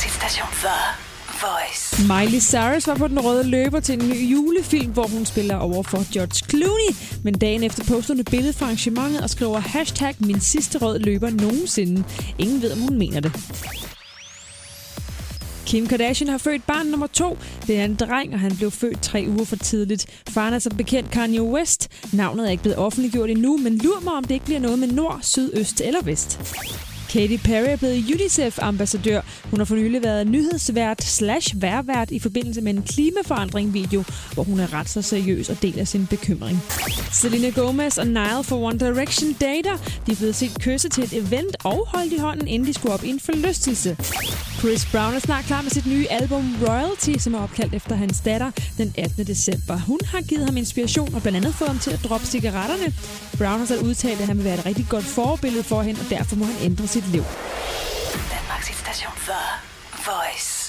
Danmarks station The Voice. Miley Cyrus var på den røde løber til en ny julefilm, hvor hun spiller over for George Clooney. Men dagen efter poster hun et billede fra arrangementet og skriver hashtag min sidste røde løber nogensinde. Ingen ved, om hun mener det. Kim Kardashian har født barn nummer to. Det er en dreng, og han blev født tre uger for tidligt. Faren er som bekendt Kanye West. Navnet er ikke blevet offentliggjort endnu, men lur mig, om det ikke bliver noget med nord, syd, øst eller vest. Katy Perry er blevet UNICEF-ambassadør. Hun har for nylig været nyhedsvært slash værvært i forbindelse med en klimaforandring-video, hvor hun er ret så seriøs og deler sin bekymring. Selena Gomez og Nile for One Direction dater. De er blevet set kysse til et event og holdt i hånden, inden de skulle op i en forlystelse. Chris Brown er snart klar med sit nye album Royalty, som er opkaldt efter hans datter den 18. december. Hun har givet ham inspiration og blandt andet fået ham til at droppe cigaretterne. Brown har selv udtalt, at han vil være et rigtig godt forbillede for hende, og derfor må han ændre sit liv. Danmarks station for Voice.